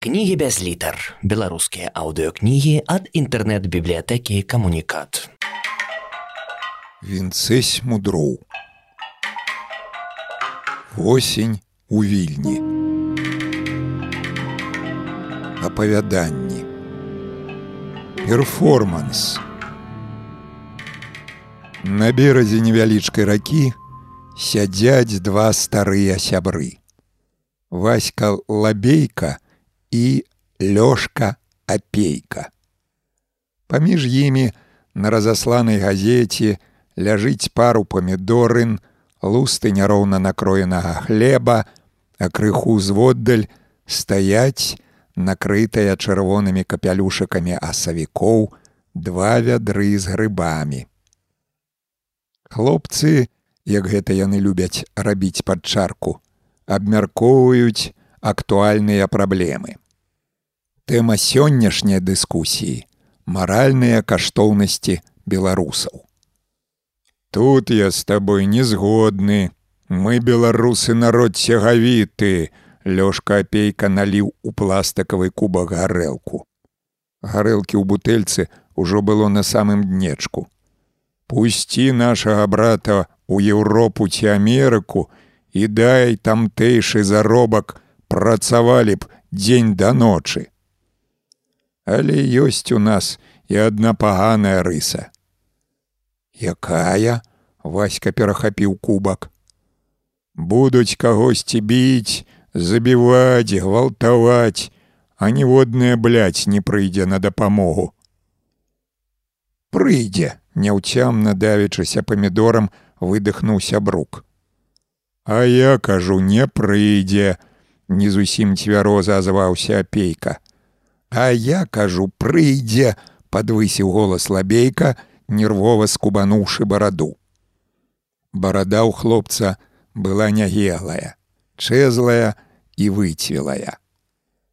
Кнігі без літар. Беларускія аўдыёкнігі ад інтэрнэт-бібліятэкі камунікат. Вінцэсь мудроў. Восень у вільні. Апавяданні. Перформанс. На беразе невялічкай ракі сядзяць два старыя сябры. Васька лабейка, і лёшка апейка. Паміж імі на разасланай газеце ляжыць пару памідорын, лусты няроўна накроенага хлеба, а крыху зводдаль стаяць накрытая чырвонымі капялюшакамі асавікоў два вядры з грыбамі. Хлопцы, як гэта яны любяць рабіць пад чарку, абмяркоўваюць актуальныя праблемы. Тэма сённяшняй дыскусіі маральныя каштоўнасці беларусаў. Тут я з табой не згодны. Мы беларусы народ цягавіты, Лёшка апейка наліў у пластыкавы кубак гарэлку. Гарэлкі ў бутэльцы ўжо было на самым днечку. Пусці нашага брата ў Еўропу ці Амерыку і дай тамтэйшы заробак працавалі б дзень да ночы але ёсць у нас і адна паганая рыса. Якая Васька перахапіў кубак. Будуць кагосьці біць, забіваць, гвалтаваць, а ніводная бляць не прыйдзе на дапамогу. Прыйдзе, няўцямна давячыся памідорам выдыхнуў сябрук. А я кажу, не прыйдзе, не зусім цвяроза азваўся апейка. А я кажу, прыйдзе, подвысіў голас лабейка, нервова скубануўшы бараду. Барада ў хлопца была нягелая, чэзлая і выцвілая.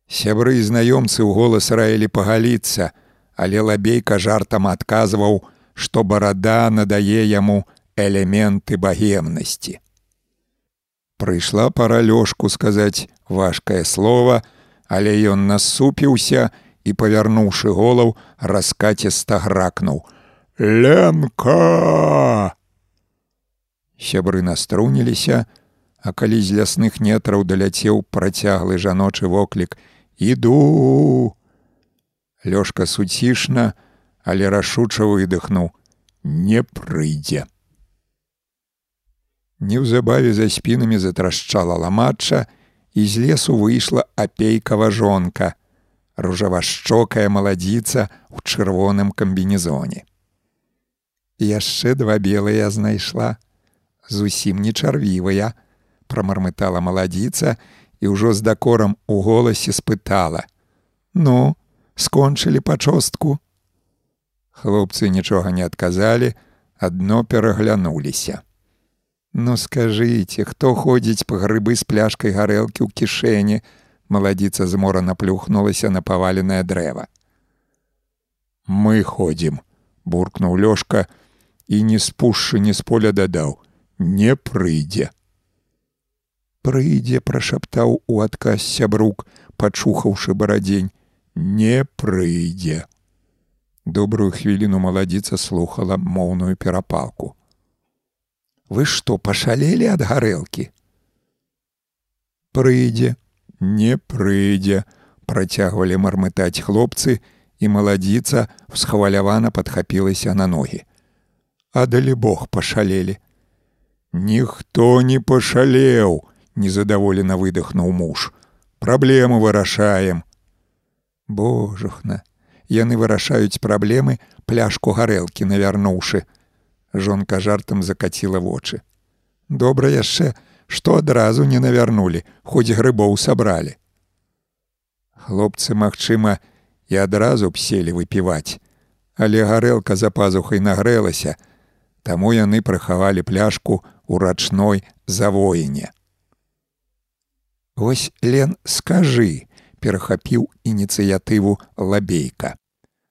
Сябры і знаёмцы ў голас раілі пагаліцца, але лабейка жартам адказваў, што барада надае яму элементы багемнасці. Прыйшла пара лёшку сказаць важкае слово, але ён насупіўся і павярнуўшы голаў раскаціста гракнуў: Лемка! Сябры наструніліся, а калі з лясных нетраў даляцеў працяглы жаночы воклік: іду! Лёшка суцішна, але рашуча выдыхнуў: не прыйдзе. Неўзабаве за спінамі затрашчала ламача, і з лесу выйшла апейкава жонка, ружавашчокая маладзіца ў чырвоным камбінезоне. Яшчэ два белыя знайшла, зусім не чарвівая, прамармытала маладзіца і ўжо з дакорам у голасе спытала: « Ну, скончылі пачостку. Хлопцы нічога не адказалі, адно пераглянуліся. Ну скажыце, хто ходзіць па грыбы з пляшкай гарэлкі ў кішэні, маладзіца змора наплюхнулася на паваленае дрэва. Мы ходзім, буркнуў лёшка і не спушшы ні з поля дадаў: не прыйдзе. Прыйдзе, прашаптаў у адказ сябрук, пачухаўшы барадзень, не прыйдзе. Добрую хвіліну маладзіца слухала моўную перапалку вы што пашалелі ад гарэлкі прыйдзе не прыйдзе працягвалі мармытаць хлопцы і маладзіца схвалявана падхапілася на ногі а далі бог пашалелі ніхто не пашалеў незадаволена выдохнуў муж. Праблему вырашаем божухна яны вырашаюць праблемы пляшку гарэлкі навярнуўшы жонка жартам закаціла вочы. Добра яшчэ, што адразу не навярнулі, хоць грыбоў сабралі. Хлопцы, магчыма, і адразу б селі выпіваць, але гарэлка за пазухай нагрэлася, таму яны прыхавалі пляшку ў рачной завоіне. Вось Лен скажы, перахапіў ініцыятыву лабейка.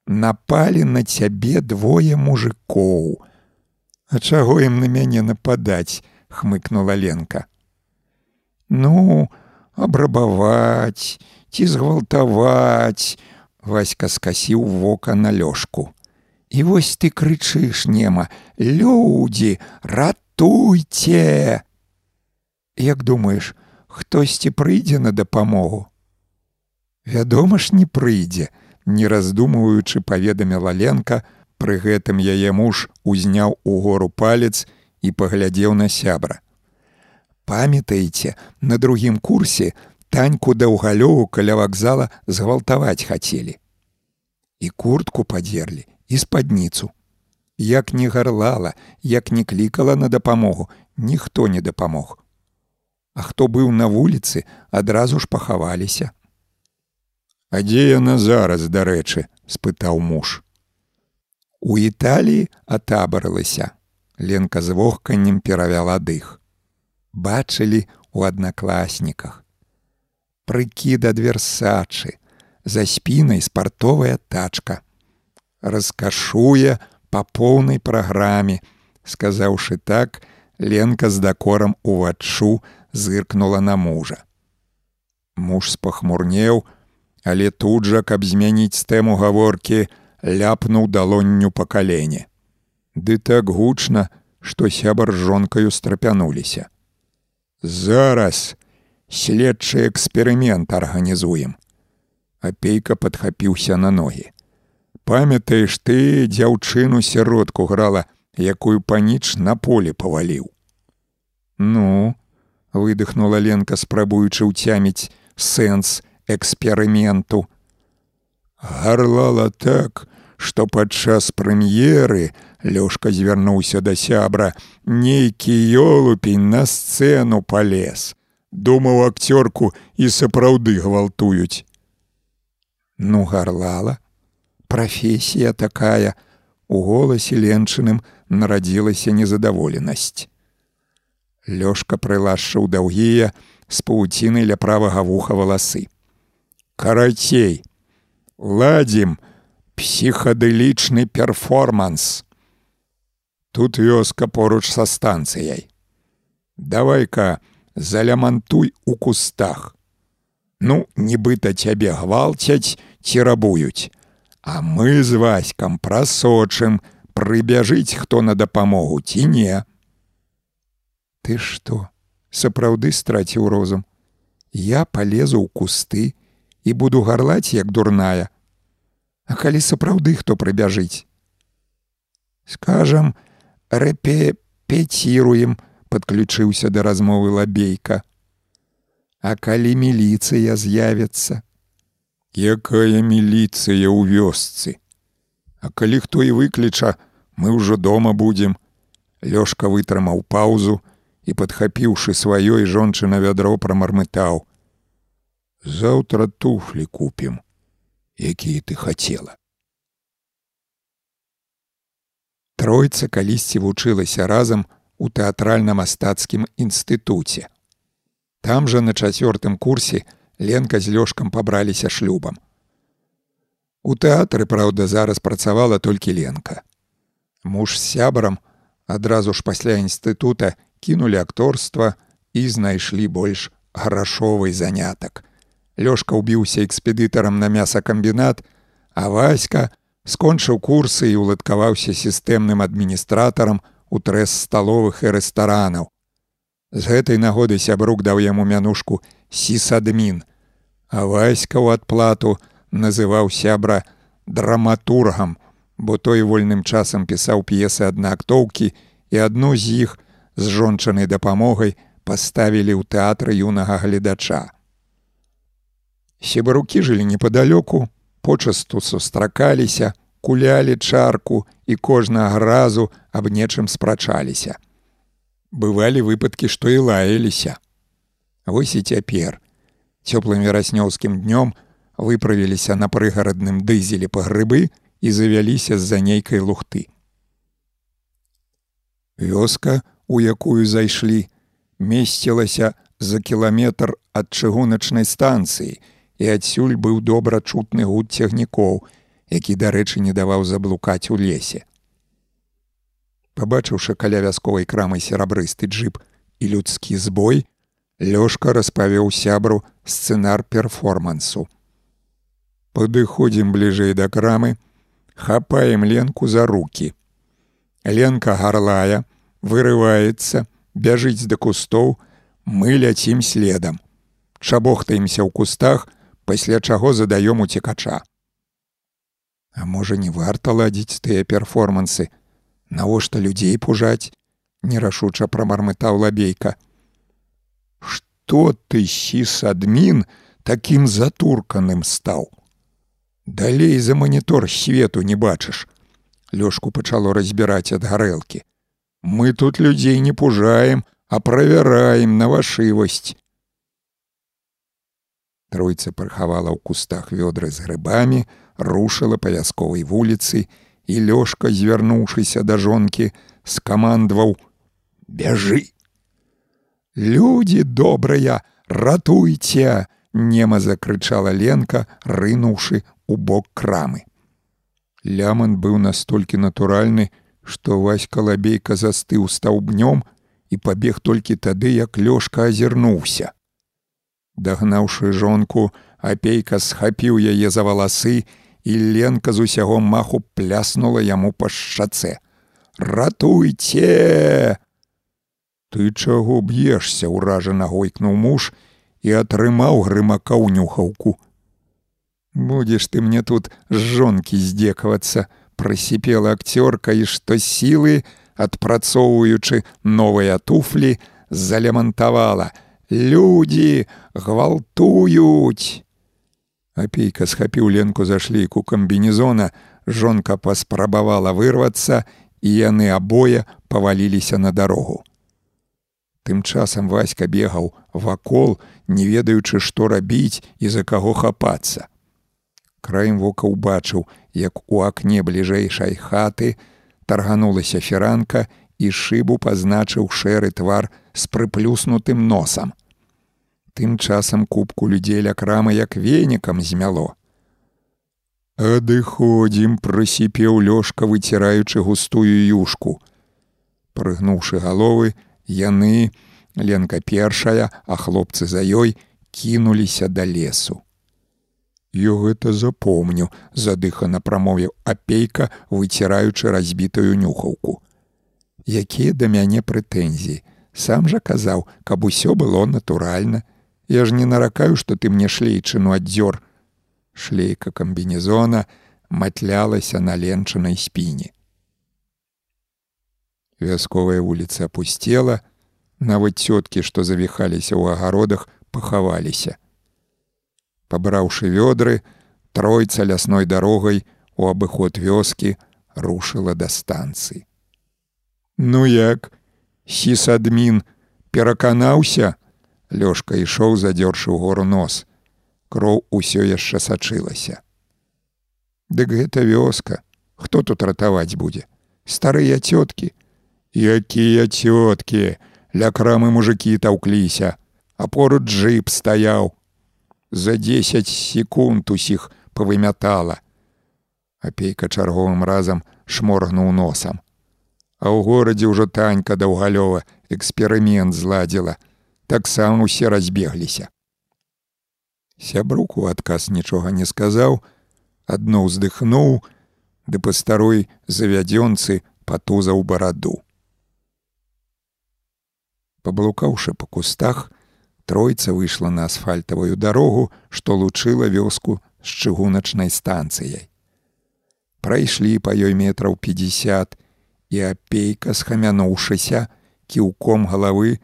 Напалі на цябе двое мужикоў, А чаго ім на мяне нападаць, хмыкнула Ленка. Ну, абрабаваць, ці згвалтаваць, Васька скасіў вока на лёжку. І вось ты крычыш нема: Людзі, ратуйце! Як думаеш, хтосьці прыйдзе на дапамогу? Вядома ж, не прыйдзе, не раздумваючы паведаміла Ленка, пры гэтым яе муж узняў угору палец і паглядзеў на сябра. Памятаеце, на другім курсе таньку даўгалёву каля вакзала згвалтаваць хацелі. І куртку падзерлі і спадніцу. Як не гарлала, як не клікала на дапамогу, ніхто не дапамог. А хто быў на вуліцы, адразу ж пахаваліся. А дзе яна зараз, дарэчы, спытаў муж. У Італіі атабарылася. Ленка з вохканнем перавяла дых. Бачылі у аднакласніках. Прыкід ад версачы, за спінай спартовая тачка раскашуе па поўнай праграме. Сказаўшы так, Ленка з дакорам уваччу зыркнула на мужа. Муж спахмурнеў, але тут жа, каб змяніць тэму гаворкі, ляпнуў далонню па калене. Ды так гучна, што сябар з жонкаю страпянуліся. Зараз следчы эксперымент арганізуем. Апейка падхапіўся на ногі. Памятаеш ты дзяўчыну сяродку грала, якую паніч на поле паваліў. Ну, выдыхнула Ленка, спрабуючы ўцяміць сэнс эксперыменту. Гарлала так, што падчас прэм'еры Лёшка звярнуўся да сябра, нейкі ёлупень на сцэну палез. Думаў акцёрку і сапраўды гвалтуюць. Ну гарлала, прафесія такая у голасе ленчыным нарадзілася незадаволенасць лёшка прылашчыў даўгія з павуціны ля правага вуха валасы карацей ладзім псіхадылічны перформанс тут вёска поруч са станцыяй давай-ка залямантуй у кустах ну нібыта цябе гвалцяць ці рабуюць А мы з васькам прасочым, прыбяжыць хто на дапамогу ці не. Ты што, сапраўды страціў розум. Я полезу ў кусты і буду гарлаць як дурная. А калі сапраўды хто прыбяжыць. Скажам, рэпепеціруем, подключыўся да размовы лабейка. А калі міліцыя з'явіцца, якая міліцыя ў вёсцы. А калі хто і выкліча, мы ўжо дома будзем. Лёшка вытрымаў паўзу і, падхапіўшы сваёй жончына вядро прамармытаў: « Заўтра туфлі купім, якія ты хацела. Тройца калісьці вучылася разам у тэатральна-мастацкім інстытуце. Там жа на чацвёртым курсе, Ленка з лёшкам пабраліся шлюбам. У тэатры, праўда, зараз працавала толькі Ленка. Муж з сябрам адразу ж пасля інстытута кінулі акторства і знайшлі больш грашовы занятак. Лёшка ўбіўся экспедытарам на мясакамбінат, а Васька скончыў курсы і ўладкаваўся сістэмным адміністратарам у трэс сталовых і рэстаранаў. З гэтай нагоды сябрук даў яму мянушку сісадмін, а васька ў адплату называў сябра драматургам, бо той вольным часам пісаў п'есы аднаактоўкі і адну з іх з жончанай дапамогай паставілі ў тэатры юнага гледача. Себарукі жылі непадалёку, почасту сустракаліся, кулялі чарку і кожнага разу аб нечым спрачаліся. Бывалі выпадкі, што і лаяліся. Вось і цяпер. Цёплым вераснёўскім днём выправіліся на прыгарадным дызелі па грыбы і завяліся з-за нейкай лухты. Вёска, у якую зайшлі, месцілася за кіламетр ад чыгуначнай станцыі, і адсюль быў добра чутны гуд цягнікоў, які, дарэчы, не даваў заблукаць у лесе. Пабачыўшы каля вясковай крамы серабрысты джып і людскі збой, Лёшка распавёў сябру сцэнар перформансу. Падыходзім бліжэй да крамы, хапаем ленку за руки. Ленка гарлая, вырываецца, бяжыць да кустоў, мы ляцім следам. Чабохтаемся ў кустах, пасля чаго задаём уцекача. А можа, не варта ладзіць тыя перформансы, Навошта людзей пужаць, нерашуча прамармытаў лабейка. Што ты сіс адмін такім затурканым стаў? Далей за манітор свету не бачыш. Лёшку пачало разбіраць ад гарэлкі. Мы тут людзей не пужаем, а правяраем на вашывасць. Тройца прыхавала ў кустах вёдры з грыбамі, рушыла па вясковай вуліцы, і лёшка, звярнуўшыся да жонкі, скамандваў: « Бяжы! Людзі добрыя, ратуйце! Нема закрычала Ленка, рынуўшы у бок крамы. Ляман быў настолькі натуральны, што васька лабейка застыў стаўбнём і пабег толькі тады, як лёшка азірнуўся. Дагнаўшы жонку, апейка схапіў яе за валасы і Ленка з усяго маху пляснула яму па шчацэ. Ратуйце! Ты чаго б'ешся, уражана гойкнуў муж і атрымаў грымака ў нюхаўку. Будзеш ты мне тут з жонкі здзекавацца, прасіпела акцёрка і што сілы, адпрацоўваючы новыя туфлі, залямантавала: Людзі гвалтуюць! Апейка схапіў ленку за шлейку камбінезона, жонка паспрабавала вырвацца, і яны абое паваліліся на дарогу. Тым часам васька бегаў вакол, не ведаючы, што рабіць і за каго хапацца. Краем вока ўбачыў, як у акне бліжэйшай хаты тарганулася фіранка і шыбу пазначыў шэры твар з прыплюснутым носам. Тым часам кубку людзей ля крама як венікам змяло. Адыходзім, прысіпеў лёшка, выціраючы густую юшку. Прыгнуўшы галовы, яны, Ленка першая, а хлопцы за ёй кінуліся да лесу. Ё гэта запомню, задыхана прамовіў апейка, выціраючы разбітую нюхаўку. Якія да мяне прэтэнзіі, сам жа казаў, каб усё было натуральна, Я ж не наракаю, што ты мне шлейчыну аддзёр. Шлейка камбінезона матлялася на ленчанай спіне. Вясковая вуліца опусцела, нават цёткі, што завіхаліся ў агародах, пахаваліся. Пабраўшы вёдры, тройца лясной дарогай у абыход вёскі рушыла да станцыі. Ну як, сісадмін пераканаўся, Лёшка ішоў, задзёршы гору нос. Кроў усё яшчэ сачылася. Дык гэта вёска, хто тут ратаваць будзе? Старыя цёткі, якія цёткі, ля крамы мужикі таўкліся, а поруч джип стаяў. За 10 секунд усіх павымятала. Апейка чарговым разам шморгнуў носам. А ў горадзе ўжо танька даўгалёва эксперымент зладзіла, таксама усе разбегліся. Сябрук у адказ нічога не сказаў, адно ўздыхнуў, ды па старой завядзёнцы патузаў бараду. Паблукаўшы па кустах, тройца выйшла на асфальтавую дарогу, што лучыла вёску з чыгуначнай станцыяй. Прайшлі па ёй метраў 50 і апейка, схамянуўшыся, кіўком галавы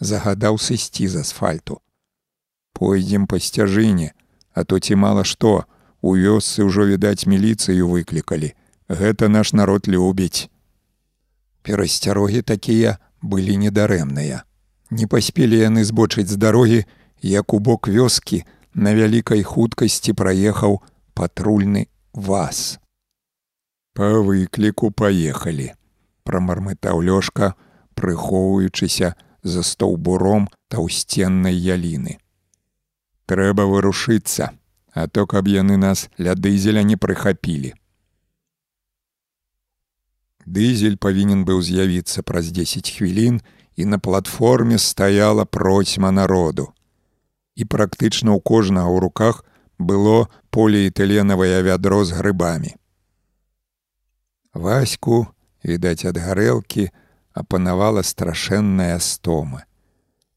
загадаў сысці з асфальту. Пойдзем па сцяжыне, а то ці мала што, у вёсцы ўжо відаць міліцыю выклікалі. Гэта наш народ любіць. Перасцярогі такія былі недарэмныя. Не паспелі яны збочыць з дарогі, як у бок вёскі на вялікай хуткасці праехаў патрульны вас. Па выкліку паехалі, прамармытаў лёшка, прыхоўваючыся за стаўбуром таўсценнай яліны. Трэба вырушыцца, а то каб яны нас ля дызеля не прыхапілі. Дызель павінен быў з'явіцца праз 10 хвілін і на платформе стаяла процьма народу. І практычна ў кожнага ў руках было поліэтыленавае вядро з грыбамі. Ваську, відаць ад гарэлкі, апанавала страшэнная стома.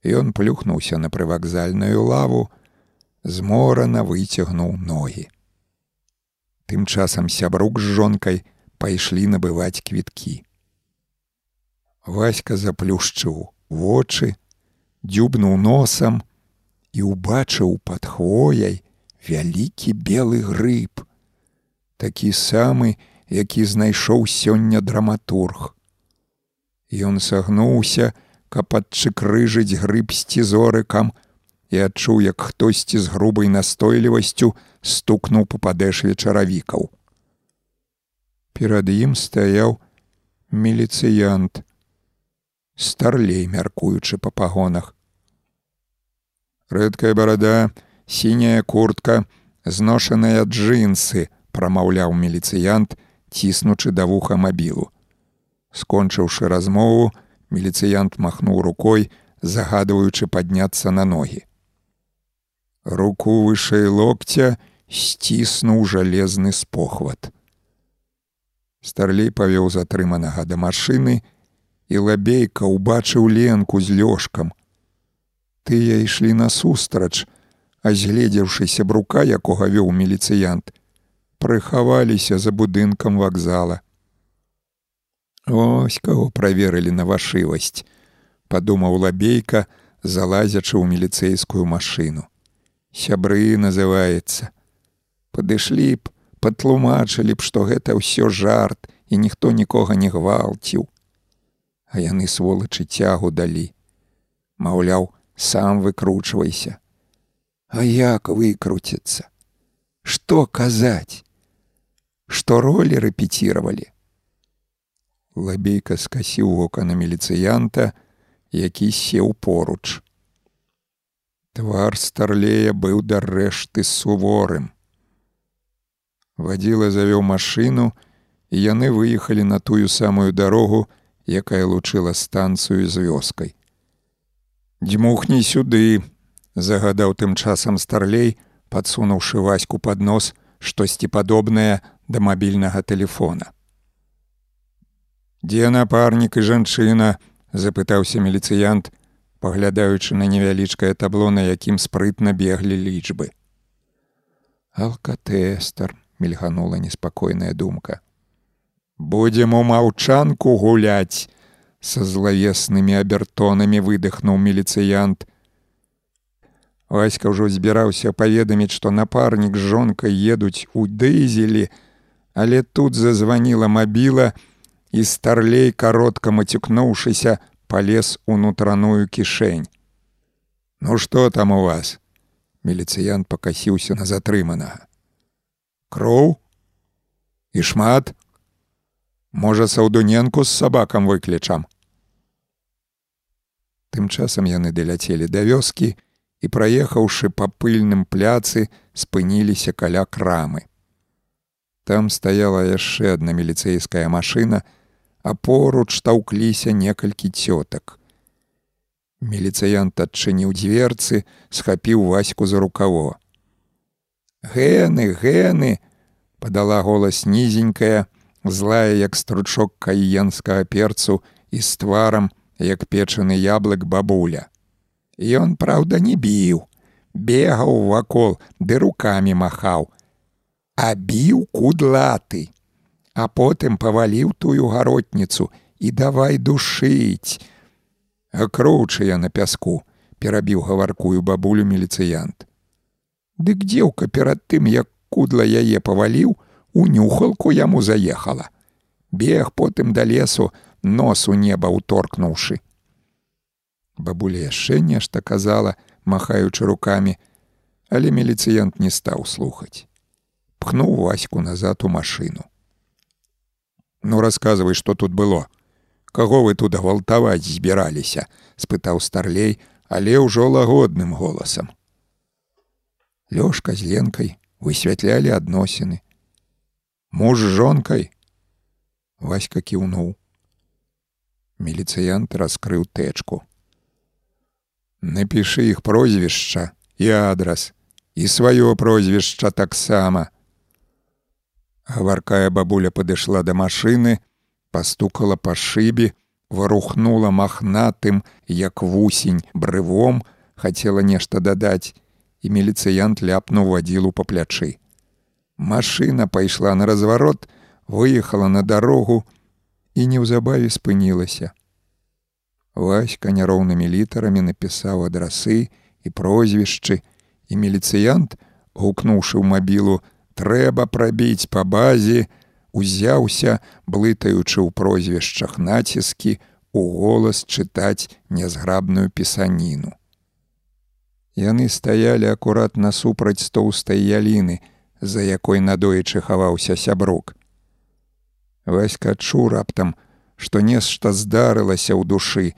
Ён плюхнуўся на прывакзальную лаву, зморана выцягнуў ногі. Тым часам сябрук з жонкай, пайшлі набываць квіткі. Васька заплюшчыў вочы, дзюбнуў носам і ўбачыў пад хвояй вялікі белы грыб, такі самы, які знайшоў сёння драматург. Ён сагнуўся, каб адчыкрыжыць грыб сцізорыкам і адчуў, як хтосьці з грубай настойлівасцю стукнуў па падэшве чаравікаў перад ім стаяў міліцыянт старлей мяркуючы па пагонах рэдкая барада сіняя куртка зношаныя джинсы прамаўляў міліцыянт ціснучы да вуха мабілу. Скончыўшы размову міліцыянт махнуў рукой загадваючы падняцца на ногі. Руку вышэй локця сціснуў жалезны спохват. Старлей павёў затрыманага да машыны, і лабейка ўбачыў ленку з лёжкам. Тыя ішлі насустрач, а згледзеўшыся брука, якога вёў міліцыянт, прыхаваліся за будынкам вакзала. Оось каго праверылі на вашывасць, падумаў лабейка, залазячы ў міліцэйскую машыну. Сябры называецца. Падышлі б, патлумачылі б, што гэта ўсё жарт і ніхто нікога не гвалціў. А яны сволачы цягу далі. Маўляў, сам выкручвайся. А як выкруціцца? Што казаць? Што ролі рэпеціравалі? Лабейка скасіў вока на міліцыянта, які сеў поруч. Твар старлея быў да рэшты суворым. Вадзіла завёў машыну, і яны выехалі на тую самую дарогу, якая лучыла станцыю з вёскай. Дзьмухні сюды, загадаў тым часам старлей, падсунуўшы ваську пад нос штосьці падобнае да мабільнага телефона. Дзе напарнік і жанчына, запытаўся міліцыянт, паглядаючы на невялічкае табло, на якім спрытна беглі лічбы. Алкатэстер, мільганула неспакойная думка. Будзем у маўчанку гуляць, са злавеснымі абертонамі выдыхнуў міліцыянт. Васька ўжо збіраўся паведаміць, што напарнік з жонкай едуць у дызелі, але тут зазваніла мабіла, і старлей каротка мацюкнуўшыся палез унутраную кішэнь. Ну што там у вас? Міліцыянт пакасіўся на затрыманага кроў і шмат можа саўдуненку з сабакам выклічам тым часам яны даляцелі да вёскі і праехаўшы па пыльным пляцы спыніліся каля крамы. Там стаяла яшчэ адна міліцэйская машына а поруч таўкліся некалькі цётак. Міліцыянт адчыніў дзверцы схапіў ваську за рукаво. Гэны, гэны, падала голас нізенькая, злая, як стручок каенскага перцу і з тварам, як печаны яблык бабуля. Ён, праўда, не біў, бегаў вакол, ды руками махаў, а біў кудлаты, а потым паваліў тую гаротніцу і давай душыць. Акручыя на пяску, перабіў гаваркую бабулю міліцыянт. Дык дзеўка перад тым, як кудла яе паваліў, у нюхалку яму заехала. Бег потым да лесу нос у неба ўторкнуўшы. Бабуля яшчэ нешта казала, махаючы руками, але міліцыянт не стаў слухаць. Пхнуў ваську назад у машыну. Ну расказвай, што тут было. Каго вы тут гвалтаваць збіраліся? — спытаў старлей, але ўжо лагодным голасам. Лёшка з ленкай высвятлялі адносіны. Муж з жонкай. Васька кіўнуў. Міліцыянт раскрыў тэчку. Напішы іх прозвішча і адрас і сваё прозвішча таксама. Гаваркая бабуля падышла да машыны, пастукала па шыбе, варухнула махнатым, як вусень брывом, хацела нешта дадаць, і міліцыянт ляпнуў вадзілу па плячы. Машына пайшла на разварот, выехала на дарогу і неўзабаве спынілася. Васька няроўнымі літарамі напісаў адрасы і прозвішчы, і міліцыянт, гукнуўшы ў мабілу, трэба прабіць па базе, узяўся, блытаючы ў прозвішчах націскі, у голас чытаць нязграбную пісаніну. Яны стаялі акурат насупраць тоўстай яліны, за якой надоечы хаваўся сябрук. Васька адчуў раптам, што нешта здарылася ў душы,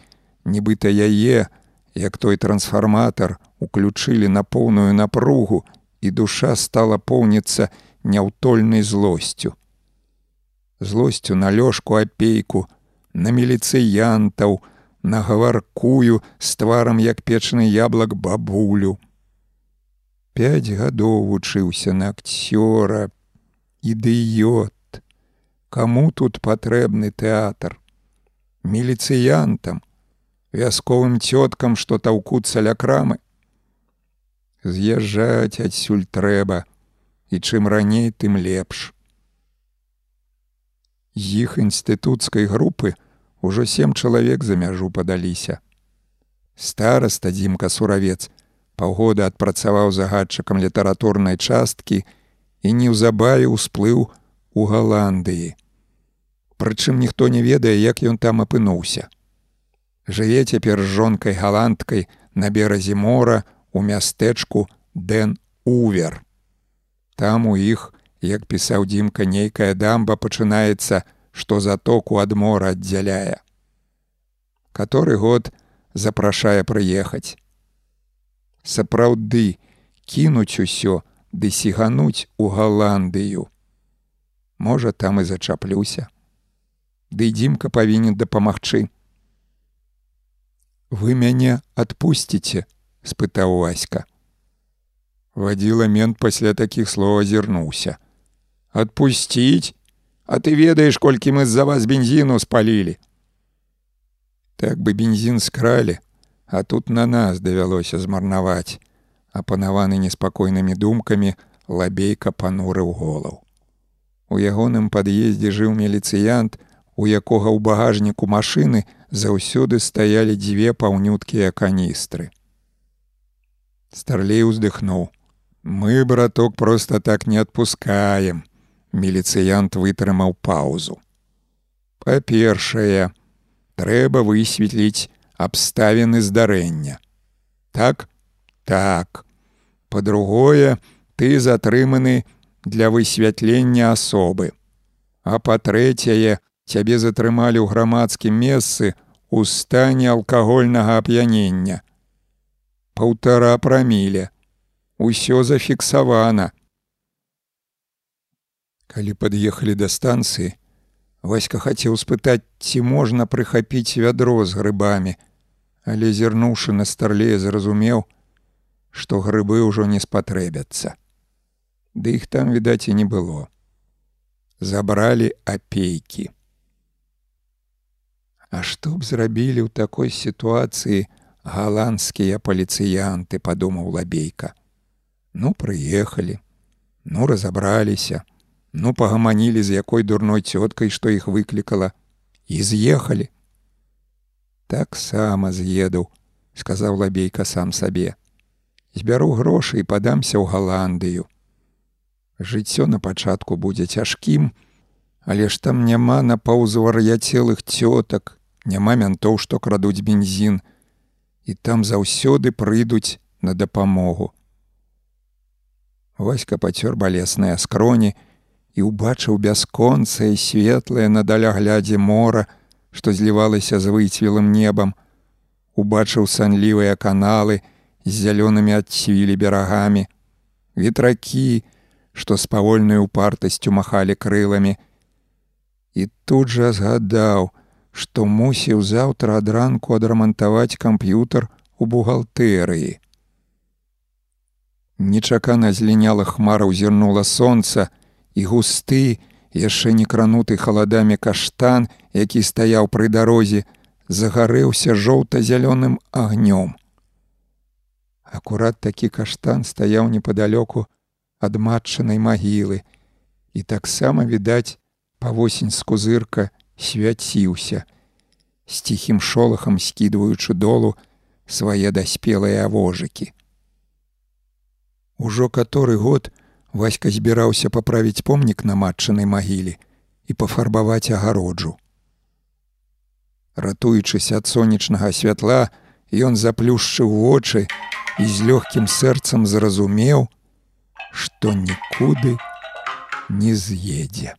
нібыта яе, як той трансфарматар уключылі на поўную напругу, і душа стала поўніцца няўтольнай злосцю. Злосцю на лёжку апейку, на міліцыянтаў, на гаваркую з тварам як печны яблак бабулю. Пяць гадоў вучыўся на акцёра, ідыёт. Каму тут патрэбны тэатр? Міліцыянтам, вясковым цёткам, што таўкуцца ля крамы. З'язджаць адсюль трэба, і чым раней, тым лепш. З іх інстытуцкай групы, Ужо сем чалавек за мяжу падаліся. Стараста дзімка суравец паўгода адпрацаваў загадчыкам літаратурнай часткі і неўзабаве ўсплыў у Галандыі. Прычым ніхто не ведае, як ён там апынуўся. Жыве цяпер жонкай галандкай на беразе мора у мястэчку Дэн Увер. Там у іх, як пісаў дзімка нейкая дамба пачынаецца, што затоку ад мора аддзяляе. Каторы год запрашае прыехаць. Сапраўды кінуць усё ды сігануць у Галандыю. Можа, там і зачаплюся. Ды дзімка павінен дапамагчы. Вы мяне адпусціце, спытаў Васька. Вадзіла мент пасля такіх слоў азірнуўся. Адпусціць, А ты ведаеш, колькі мы з-за вас бензіну спалілі. Так бы бензін скралі, а тут на нас давялося змарнаваць, апанаваны неспакойнымі думкамі лабейка панурыў голаў. У ягоным пад'ездзе жыў меліцыянт, у якога ў багажніку машыны заўсёды стаялі дзве паўнюткія каністры. Старлей уздыхнуў: « Мы, браток, просто так не адпускаем. Міліцыянт вытрымаў паўзу. Па-першае, трэба высветліць абставіны здарэння. Так, так. Па-другое, ты затрыманы для высвятлення асобы. А па-трэцяе, цябе затрымалі ў грамадскім месцы у стане алкагольнага ап'янення. Паўтара праміле. Усё зафіксавана. Калі пад'ехалі да станцыі, Васька хацеў спытаць, ці можна прыхапіць вядро з грыбамі, але зірнуўшы на старлея зразумеў, што грыбы ўжо не спатрэбяцца. Ды іх там відаць і не было. Забралі апейкі. А што б зрабілі ў такой сітуацыі галандскія паліцыянты, падумаў лабейка. Ну прыехалі, ну разабраліся, Ну пагаманілі з якой дурной цёткай, што іх выклікала і з'ехалі. Таксама з'еду, сказаў лабейка сам сабе. Збяру грошы і падамся ў Галандыю. Жыццё на пачатку будзе цяжкім, але ж там няма на паўзу вар'яцелых цётак, няма мянтоў, што крадуць бензін, і там заўсёды прыйдуць на дапамогу. Васька пацёр балесныя скроні, і ўбачыў бясконцае светлае на даляглядзе мора, што злівалася з выцвілым небам, убачыў санлівыя каналы з зялёнымі адцвілі берагамі, ветракі, што з павольнай упартасцю махалі крыламі, і тут жа згадаў, што мусіў заўтра ад ранку адрамантаваць камп'ютар у бухгалтэрыі. Нечакана зліняла хмара ўзірнула сонца, і густы, яшчэ не крануты халадамі каштан, які стаяў пры дарозе, загарэўся жоўта-зялёным агнём. Акурат такі каштан стаяў непадалёку ад матчанай магілы, і таксама відаць, павосень з кузырка свяціўся, з ціхім шолахам скідваючы долу свае даспелыя вожыкі. Ужо каторы год Васька збіраўся паправіць помнік на матчанай магіле і пафарбаваць агароджу. Ратуючыся ад сонечнага святла, ён заплюшчыў вочы і з лёгкім сэрцам зразумеў, што нікуды не з'едзе.